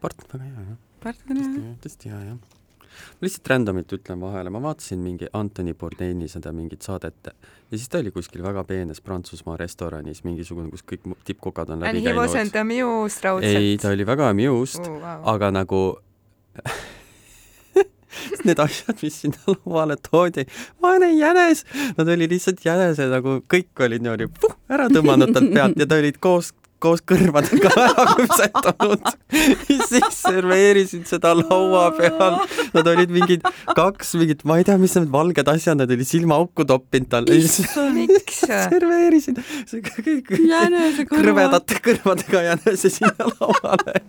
part on väga hea, jah. part on hea. tõesti hea, jah ma lihtsalt random'ilt ütlen vahele, ma vaatasin mingi Anthony Bourdaini seda mingit saadet ja siis ta oli kuskil väga peenes Prantsusmaa restoranis, mingisugune, kus kõik tippkokad on läbi käinud. And he wasn't amused raudselt? ei, ta oli väga amused oh,, wow. aga nagu need asjad, mis sinna lauale toodi, vaene jänes, nad olid lihtsalt jänesed, nagu kõik olid niimoodi puh, ära tõmmanud talt pealt ja ta olid koos koos kõrvadega ära küpsetanud siis serveerisid seda laua peal. Nad olid mingid kaks mingit, ma ei tea, mis need valged asjad, nad olid silmaauku toppinud talle. miks? serveerisid krõbedate kõrvadega jänese sinna lauale.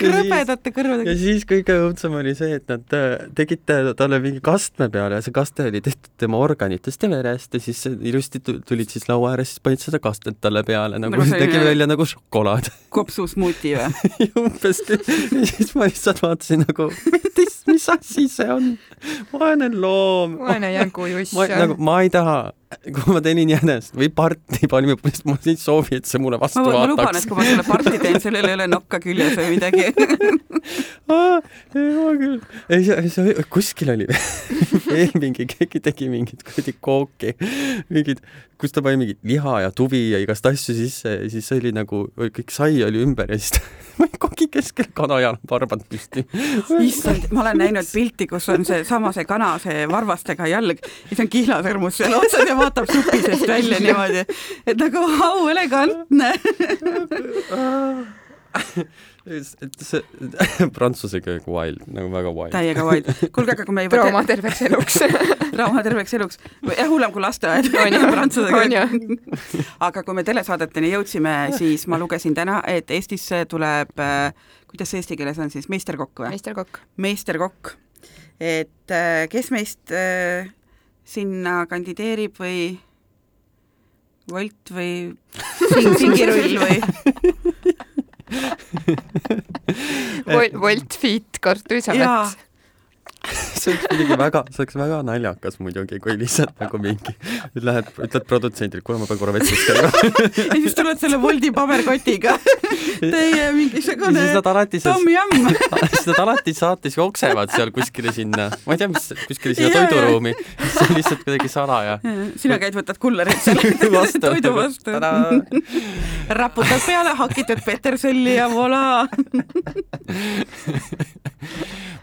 krõbedate kõrvadega. ja siis kõige õudsem oli see, et nad äh, tegid talle mingi kastme peale ja see kaste oli tehtud tema organitest ja verest ja siis ilusti tulid siis laua ääres, siis panid seda kastet talle peale nagu, nagu tegi välja nagu šokolaad. kopsusmuuti või umbes siis ma lihtsalt vaatasin nagu, mis, mis asi see on? vaene loom. vaene jänkujuss. nagu ma ei taha kui ma teenin jänest või parti palmipõlist, ma ei soovi, et see mulle vastu ma, vaataks. ma luban, et kui ma selle parti teen, sellel ei ole nokka küljes või midagi jumal küll. ei, see, see kuskil oli veel mingi, keegi tegi mingit kuradi kooki, mingid, kus ta pani mingit liha ja tuvi ja igast asju sisse ja siis oli nagu, kõik sai oli ümber ja siis ta pani koki keskel kanajala parbad püsti. issand, ma olen näinud pilti, kus on seesama see kana, see varvastega jalg ja see on kihlasõrmus seal otsas ja vaatab supi seest välja niimoodi, et nagu au elegantne et see prantsuse keelega wild, nagu väga wild. täiega wild. kuulge, aga kui me juba trauma te... terveks eluks trauma terveks eluks. jah, hullem kui lasteaed prantsuse keel. aga kui me telesaadeteni jõudsime, siis ma lugesin täna, et Eestisse tuleb, äh, kuidas see eesti keeles on siis, meisterkokk või? meisterkokk. meisterkokk. et äh, kes meist äh, sinna kandideerib või Volt või Singirull või? Volt, Fit, kartulisamett see oleks muidugi väga, see oleks väga naljakas muidugi, kui lihtsalt nagu mingi, lähed, ütled produtsendile, kuule, ma pean korra vetsus käima ja siis tuled selle Woldi paberkotiga. Teie mingisugune Yum. siis nad alati saates jooksevad seal kuskile sinna, ma ei tea, mis, kuskile sinna toiduruumi, siis on lihtsalt kuidagi salaja. sina käid, võtad kullerit selle toidu vastu. raputad peale hakitud peterselli ja voilà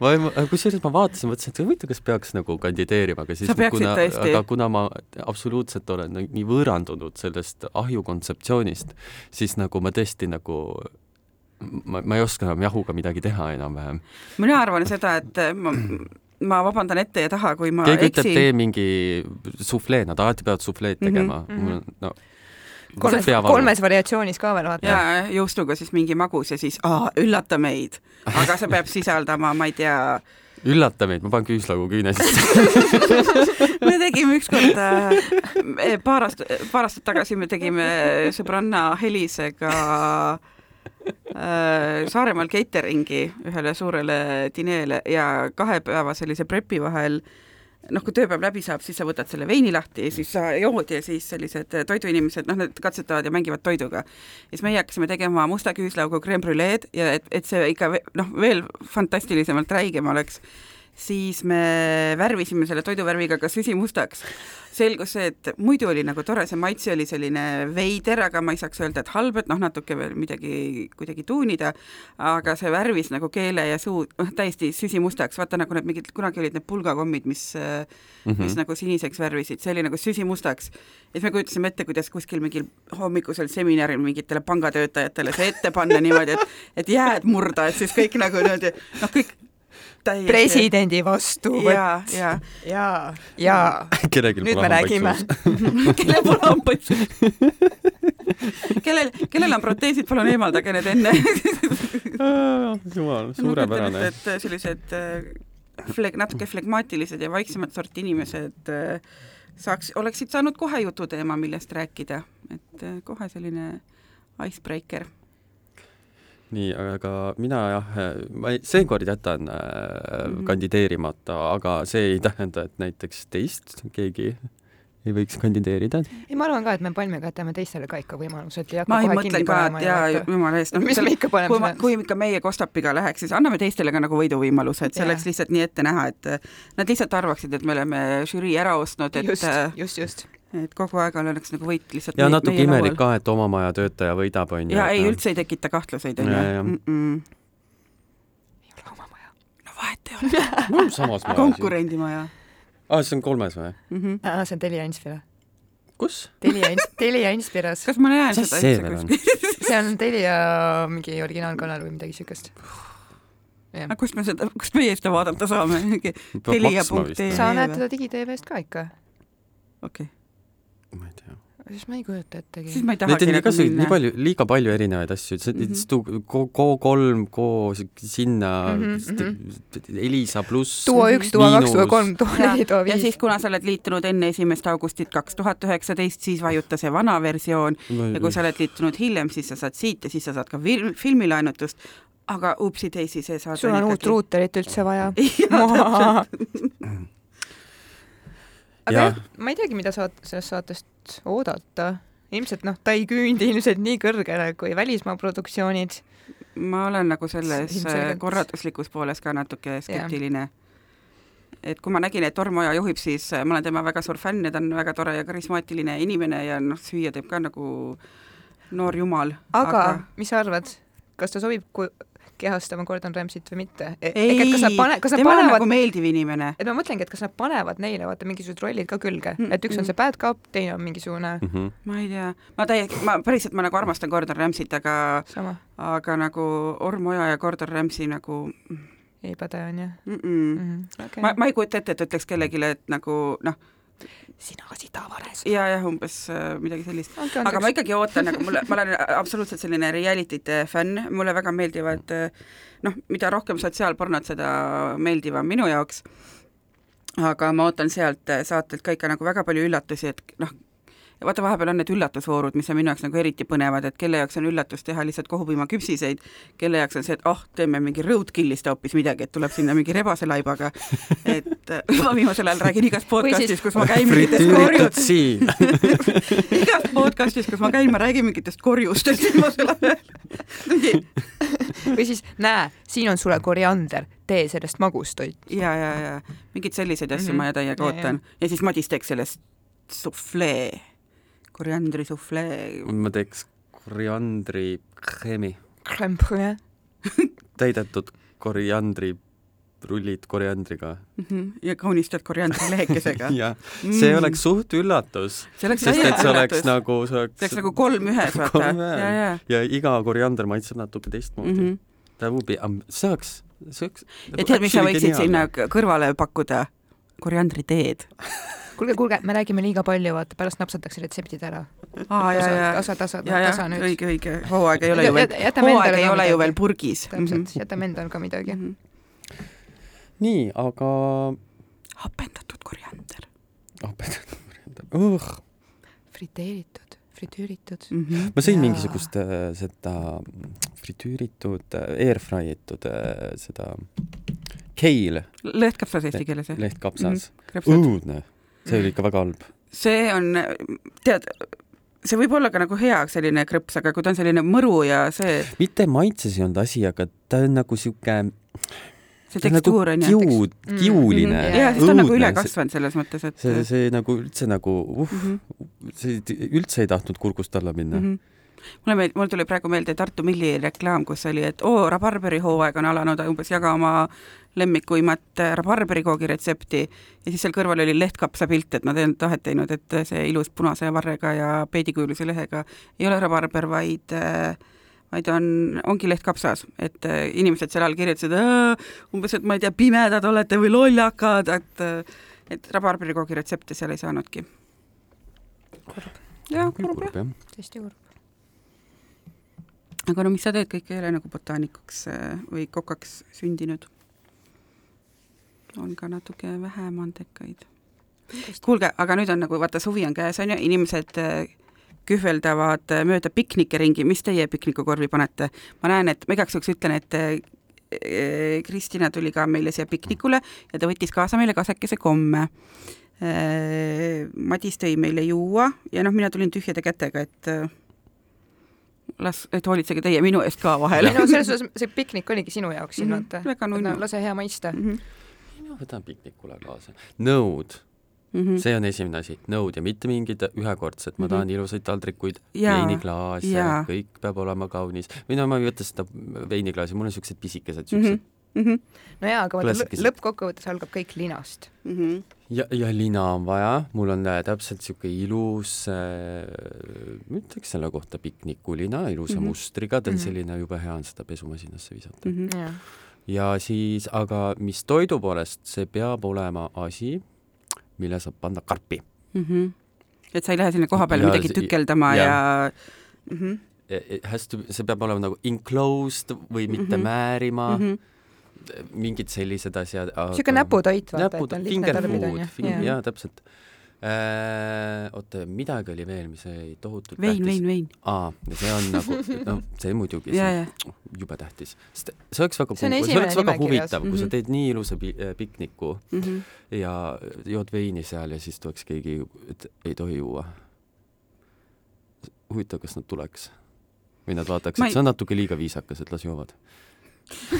ma, kusjuures ma vaatasin, mõtlesin, et huvitav, kas peaks nagu kandideerima, aga siis kuna, aga kuna ma absoluutselt olen nii võõrandunud sellest ahju kontseptsioonist, siis nagu ma tõesti nagu ma, ma ei oska enam jahuga midagi teha enam-vähem. mina arvan seda, et ma, ma vabandan ette ja taha, kui ma keegi eksin. ütleb, tee mingi suflee, nad alati peavad sufleed tegema mm. -hmm. no kolmes, kolmes variatsioonis ka veel vaata. ja juustuga siis mingi magus ja siis aa, üllata meid, aga see peab sisaldama, ma ei tea. Üllata meid, ma panen küüslaugu küüne sisse. Me tegime ükskord äh, paar aastat, paar aastat tagasi me tegime sõbranna Helisega äh, Saaremaal catering'i ühele suurele dineele ja kahe päeva sellise prepi vahel äh, noh, kui tööpäev läbi saab, siis sa võtad selle veini lahti ja siis sa jood ja siis sellised toiduinimesed, noh, nad katsetavad ja mängivad toiduga. ja siis meie hakkasime tegema musta küüslaugu creme bruleed ja et, et see ikka noh, veel fantastilisemalt räigem oleks siis me värvisime selle toiduvärviga ka süsimustaks. selgus see, et muidu oli nagu tore, see maitse oli selline veider, aga ma ei saaks öelda, et halb, et noh, natuke veel midagi kuidagi tuunida, aga see värvis nagu keele ja suu noh, täiesti süsimustaks, vaata nagu need mingid, kunagi olid need pulgakommid, mis mm, -hmm. mis nagu siniseks värvisid, see oli nagu süsimustaks. ja siis me kujutasime ette, kuidas kuskil mingil hommikusel seminaril mingitele pangatöötajatele see ette panna niimoodi, et et jääd murda, et siis kõik nagu niimoodi noh, kõik täiesti. presidendi vastuvõtt. ja, ja, ja, ja. nüüd me räägime. kellel pole hambaid kellel, kellel on proteesid, palun eemaldage need enne. Jumal, suurepärane. et sellised äh, fleg-, natuke flegmaatilised ja vaiksemat sorti inimesed äh, saaks, oleksid saanud kohe jututeema, millest rääkida, et äh, kohe selline icebreaker nii, aga mina jah, ma seekord jätan äh, mm -hmm. kandideerimata, aga see ei tähenda, et näiteks teist keegi ei võiks kandideerida. ei, ma arvan ka, et me Palmiga jätame teistele ka ikka võimalused ma ei mõtlen ka, et jaa, jumala eest, noh, mis me ikka paneme kui, kui ikka meie Kostapiga läheks, siis anname teistele ka nagu võiduvõimaluse, et see oleks lihtsalt nii ette näha, et nad lihtsalt arvaksid, et me oleme žürii ära ostnud, et just, just, just et kogu aeg oleks nagu võit lihtsalt ja natuke imelik ka, et oma maja töötaja võidab, on ju. ja ei, üldse ei tekita kahtluseid, on ju. ei ole oma maja. no vahet ei ole no samas majas. konkurendimaja. aa, ah, see on kolmes või mm? -hmm. aa, see on Telia Inspira. kus? Telia Ins-, Telia Inspiras. kas ma näen seda üldse kuskil? see on Telia mingi originaalkanal või midagi siukest aga kust me seda, kust meie seda vaadata saame? peab Telia maksma punkt vist ee. või? sa näed teda digitv-st ka ikka? okei okay., ma ei tea. siis ma ei kujuta ettegi. siis ma ei tahagi on nagu igasuguseid, nii minna. palju, liiga palju erinevaid asju, see mm -hmm. Go3, Go sinna Mhm, mm, mhm. Elisa pluss. duo üks, duo kaks, duo kolm, duo neli, duo ja viis siis, kuna sa oled liitunud enne esimest augustit kaks tuhat üheksateist, siis vajuta see vana versioon ja kui sa oled liitunud hiljem, siis sa saad siit ja siis sa saad ka film, filmilaenutust, aga upsi-daisy, see saad sul on uut ruuterit üldse vaja. aga jah, ma ei teagi, mida saad sellest saatest oodata. ilmselt noh, ta ei küündi ilmselt nii kõrgele kui välismaa produktsioonid. ma olen nagu selles Ilmselgelt. korralduslikus pooles ka natuke skeptiline. et kui ma nägin, et Torm Oja juhib, siis äh, ma olen tema väga suur fänn ja ta on väga tore ja karismaatiline inimene ja noh, süüa teeb ka nagu noor jumal. aga, mis sa arvad, kas ta sobib ku- kehastama Gordon Ramsayt või mitte? ei, kas nad tema on panevad nagu meeldiv inimene. et ma mõtlengi, et kas nad panevad neile vaata mingisugused rollid ka külge Mm, mm, et üks on see bad cop, teine on mingisugune mm. -hmm. ma ei tea, ma täiesti, ma päriselt, ma nagu armastan Gordon Ramsayt, aga sama, aga nagu Orm Oja ja Gordon Ramsay nagu ei päde on ju. Okay. ma, ma ei kujuta ette, et ütleks kellelegi, et nagu noh, sina sitavares. ja, jah, umbes äh, midagi sellist. aga ma ikkagi ootan, nagu mulle, ma olen absoluutselt selline reality'te fänn, mulle väga meeldivad noh, mida rohkem sotsiaalpornot, seda meeldivam minu jaoks. aga ma ootan sealt saatelt ka ikka nagu väga palju üllatusi, et noh, ja vaata, vahepeal on need üllatusvoorud, mis on minu jaoks nagu eriti põnevad, et kelle jaoks on üllatus teha lihtsalt kohupiimaküpsiseid, kelle jaoks on see, et ah oh,, teeme mingi roadkill'ist hoopis midagi, et tuleb sinna mingi rebaselaibaga. et ma viimasel ajal räägin igas podcastis, kus ma käin mingites korjus, igas podcastis, kus ma käin, ma räägin mingitest korjustest viimasel ajal. või siis näe, siin on sulle koriander, tee sellest magustoit. ja, ja, ja mingeid selliseid asju mm. -hmm. ma täiega Ja, ootan ja siis Madis teeks sellest suflee, koriandri suflee. ma teeks koriandri kreemi, Crème täidetud koriandri rullid koriandriga. Mhm. ja kaunistad koriandri lehekesega. jah, see oleks suht üllatus, see oleks sest et see oleks nagu, see oleks see oleks nagu kolm ühes, vaata ja, ja ja iga koriander maitseb natuke teistmoodi mm. mm. -hmm. -hmm. ta võib, see oleks, see oleks. ja tead, mis sa võiksid sinna kõrvale pakkuda? koriandriteed. kuulge, kuulge, me räägime liiga palju, vaata pärast napsatakse retseptid ära. aa, ja, ja, tasa, tasa, ja, ja tasa nüüd. õige, õige, hooaeg ei ole ju veel, hooaeg ei ole ju veel purgis. täpselt, jätame endale ka midagi. Mhm. nii, aga hapendatud koriander uh, friteeritud, fritüüritud. mm. -hmm. ma sõin Jaa. mingisugust äh, seda fritüüritud, airfry itud äh, seda keil lõhtkapsas eesti keeles, jah? lehtkapsas mm., krõpsud. õudne, see oli ikka väga halb. see on, tead, see võib olla ka nagu hea selline krõps, aga kui ta on selline mõru ja see, mitte maitses ei olnud asi, aga ta on nagu sihuke, see nagu tekstuur on ju. kiu, Mm. kiuline Mhm. ja siis ta on nagu üle kasvanud selles mõttes, et see, see nagu üldse nagu uh,, Mhm, see üldse ei tahtnud kurgust alla minna mm. mhm. mulle meeldib, mul tuli praegu meelde Tartu Milli reklaam, kus oli, et oo, rabarberi hooaeg on alanud, umbes jaga oma lemmikuimat äh, rabarberikoogi retsepti ja siis seal kõrval oli lehtkapsa pilt, et ei olnud tahet teinud, et see ilus punase varrega ja peedikujulise lehega ei ole rabarber, vaid äh, vaid on, ongi lehtkapsas, et äh, inimesed seal all kirjutasid umbes, et ma ei tea, pimedad olete või lollakad, et äh, et rabarberikoogi retsepte seal ei saanudki. kurb jah. kurb jah. tõesti kurb. aga no mis sa teed, kõik ei ole nagu botaanikuks äh, või kokaks sündinud. On ka natuke vähem andekaid. kuulge, aga nüüd on nagu vaata, suvi on käes, on ju, inimesed äh, kühveldavad äh, mööda piknike ringi, mis teie piknikukorvi panete? ma näen, et ma igaks juhuks ütlen, et äh, Kristina tuli ka meile siia piknikule ja ta võttis kaasa meile kasekese komme. Madis tõi meile juua ja noh, mina tulin tühjade kätega, et las, et hoolitsege teie minu eest ka vahel ei no selles suhtes see piknik oligi sinu jaoks siin Mhm, vaata. väga nunnu. lase hea maista. Mhm, mina võtan piknikule kaasa. nõud, mhm. see on esimene asi, nõud ja mitte mingid ühekordsed, ma Mhm. tahan ilusaid taldrikuid, veiniklaase kõik peab olema kaunis. või no ma ei võta seda veiniklaasi, mul on siuksed pisikesed Mhm, siuksed mhm, no jaa, aga vaata lõppkokkuvõttes algab kõik linast. mhm. ja, ja lina on vaja, mul on äh, täpselt siuke ilus äh,, ma ütleks selle kohta piknikulina, ilusa mm. -hmm. mustriga, ta on Mhm. selline, jube hea on seda pesumasinasse visata Mhm. jah. Ja siis, aga mis toidu poolest, see peab olema asi, mille saab panna karpi mm. -hmm. et sa ei lähe sinna koha peale Ja midagi tükeldama ja, ja-. Mm -hmm. It has to, see peab olema nagu enclosed või mitte Mhm. määrima Mm mm, -hmm. -hmm. mingid sellised asjad. niisugune näputoit, vaata, et on, lihtne finger tarbida, finger, Jaa. jaa, täpselt äh,. oota, midagi oli veel, mis oli tohutult vein, vein, vein. aa, ja see on nagu, noh, see muidugi, see on jube tähtis, sest see oleks väga, See on see oleks väga huvitav, kui sa Mhm. teed nii ilusa äh, pikniku mm -hmm. ja jood veini seal ja siis tuleks keegi, et ei tohi juua. huvitav, kas nad tuleks? või nad vaataks, et ei- see on natuke liiga viisakas, et las joovad.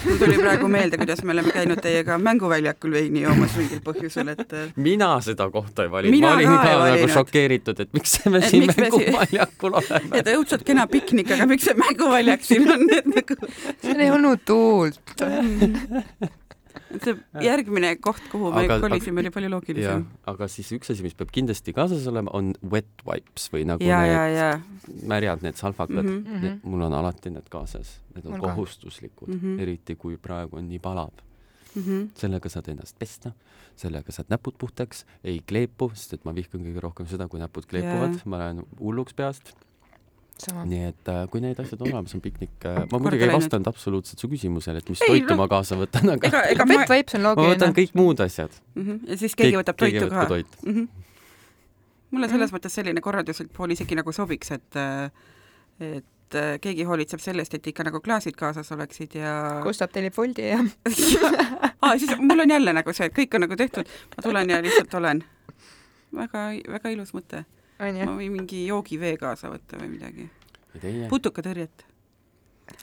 Mul tuli praegu meelde, kuidas me oleme käinud teiega mänguväljakul veini joomas mingil põhjusel, et äh, mina seda kohta ei valinud, ma olin ka ka nagu šokeeritud, et miks me Et siin miks me siin- mänguväljakul oleme. et õudselt kena piknik, aga miks see mänguväljak siin on, et nagu seal ei olnud tuult. See järgmine koht, kuhu me Aga- kolisime, oli palju loogilisem., aga siis üks asi, mis peab kindlasti kaasas olema, on wet wipes või nagu ja, ja, need ja märjad, need salvakad mm. Mhm. -hmm. mul on alati need kaasas, need on Mul kohustuslikud mm, Mhm. -hmm. eriti kui praegu on nii palav. mm -hmm. sellega saad ennast pesta, sellega saad näpud puhtaks, ei kleepu, sest et ma vihkan kõige rohkem seda, kui näpud kleepuvad Jaa. ma lähen hulluks peast. sama. nii et äh, kui need asjad on olemas, on piknik äh,, ma muidugi ei vastanud absoluutselt su küsimusele, et mis Ei, toitu ma kaasa võtan, aga ega, ega Pet Vapes on ma võtan loogiline. kõik muud asjad. mm, -hmm. ja siis keegi võtab toitu ka toit.. mm. -hmm. mulle selles Mhm. mõttes selline korralduslik pool isegi nagu sobiks, et et äh, keegi hoolitseb sellest, et ikka nagu klaasid kaasas oleksid ja Gustav tellib Woldi ja aa, siis mul on jälle nagu see, et kõik on nagu tehtud, ma tulen ja lihtsalt olen. väga, väga ilus mõte. Onju ma. võin mingi joogivee kaasa võtta või midagi. putukatõrjet.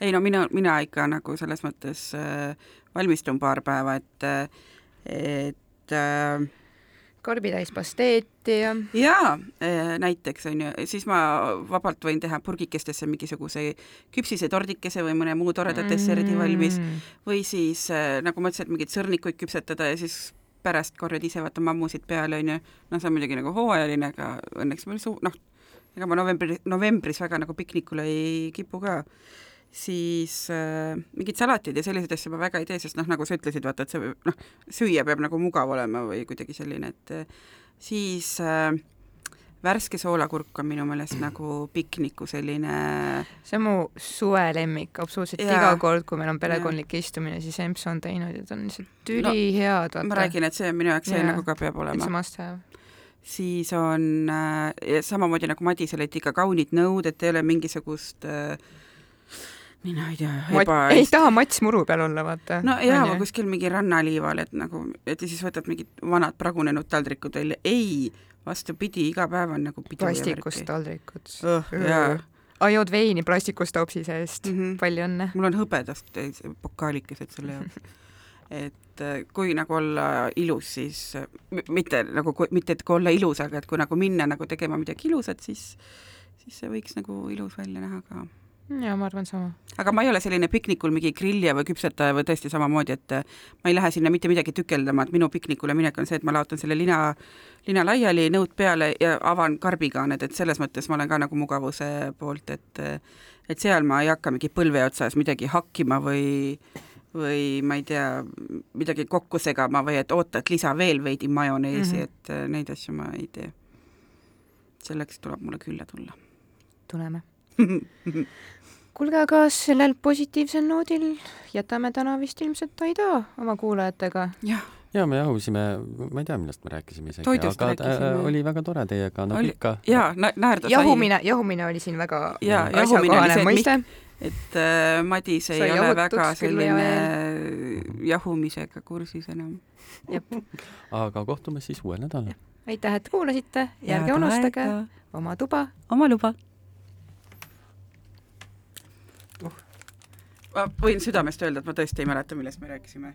ei no mina, mina ikka nagu selles mõttes äh, valmistun paar päeva, et äh, et äh, karbitäis pasteeti ja jaa, näiteks on ju, siis ma vabalt võin teha purgikestesse mingisuguse küpsise tordikese või mõne muu toreda desserdi valmis Mm. või siis äh, nagu ma ütlesin, et mingeid sõrnikuid küpsetada ja siis pärast korjad ise vaata mammusid peale onju, noh, see on muidugi nagu hooajaline, aga õnneks meil su-, noh, ega ma novembri, novembris väga nagu piknikule ei kipu ka, siis äh, mingid salatid ja selliseid asju ma väga ei tee, sest noh, nagu sa ütlesid, vaata, et see noh, süüa peab nagu mugav olema või kuidagi selline, et äh, siis äh, värske soolakurk on minu meelest nagu pikniku selline see on mu suvelemmik, absoluutselt Jaa. iga kord, kui meil on perekondlik istumine, siis Emps on teinud ja ta on lihtsalt ülihead, ma vaata. räägin, et see on minu jaoks see Jaa. nagu ka peab It's a olema. must have. siis on äh, ja samamoodi nagu Madisel, et ikka kaunid nõud, et ei ole mingisugust äh, mina ei tea, eba ei taha Mats muru peal olla, vaata. no jaa, või kuskil mingi rannaliival, et nagu, et ja siis võtad mingid vanad pragunenud taldrikud välja, ei, vastupidi, iga päev on nagu pidu plastikust taldrikud. oh,. aa, jood veini plastikust topsi seest mm. mm. -hmm. palju õnne. mul on hõbedast pokaalikesed selle jaoks. et äh, kui nagu olla ilus, siis äh, mitte nagu, mitte et kui olla ilus, aga et kui nagu minna nagu tegema midagi ilusat, siis siis see võiks nagu ilus välja näha ka. jaa, ma arvan sama. aga ma ei ole selline piknikul mingi grillija või küpsetaja või tõesti samamoodi, et äh, ma ei lähe sinna mitte midagi tükeldama, et minu piknikule minek on see, et ma laotan selle lina, lina laiali, nõud peale ja avan karbikaaned, et selles mõttes ma olen ka nagu mugavuse poolt, et äh, et seal ma ei hakka mingi põlve otsas midagi hakkima või või ma ei tea, midagi kokku segama või et oota, et lisa veel veidi majoneesi mm. -hmm. et äh, neid asju ma ei tee. selleks tuleb mulle külla tulla tuleme. kuulge, aga sellel positiivsel noodil jätame täna vist ilmselt Aida oma kuulajatega. jah, ja me jahusime, ma ei tea, millest me rääkisime isegi, aga rääkisime. äh, oli väga tore teiega, nagu Oli- ikka. jaa, naerda sai, jahumine, jahumine oli siin väga oli asjakohane see, et mõiste. et äh, Madis ei Sai ole väga külma ja selline jahumisega kursis enam. aga kohtume siis uuel nädalal. aitäh, et kuulasite ja ärge unustage oma tuba oma luba. Ma võin südamest öelda, et ma tõesti ei mäleta, millest me rääkisime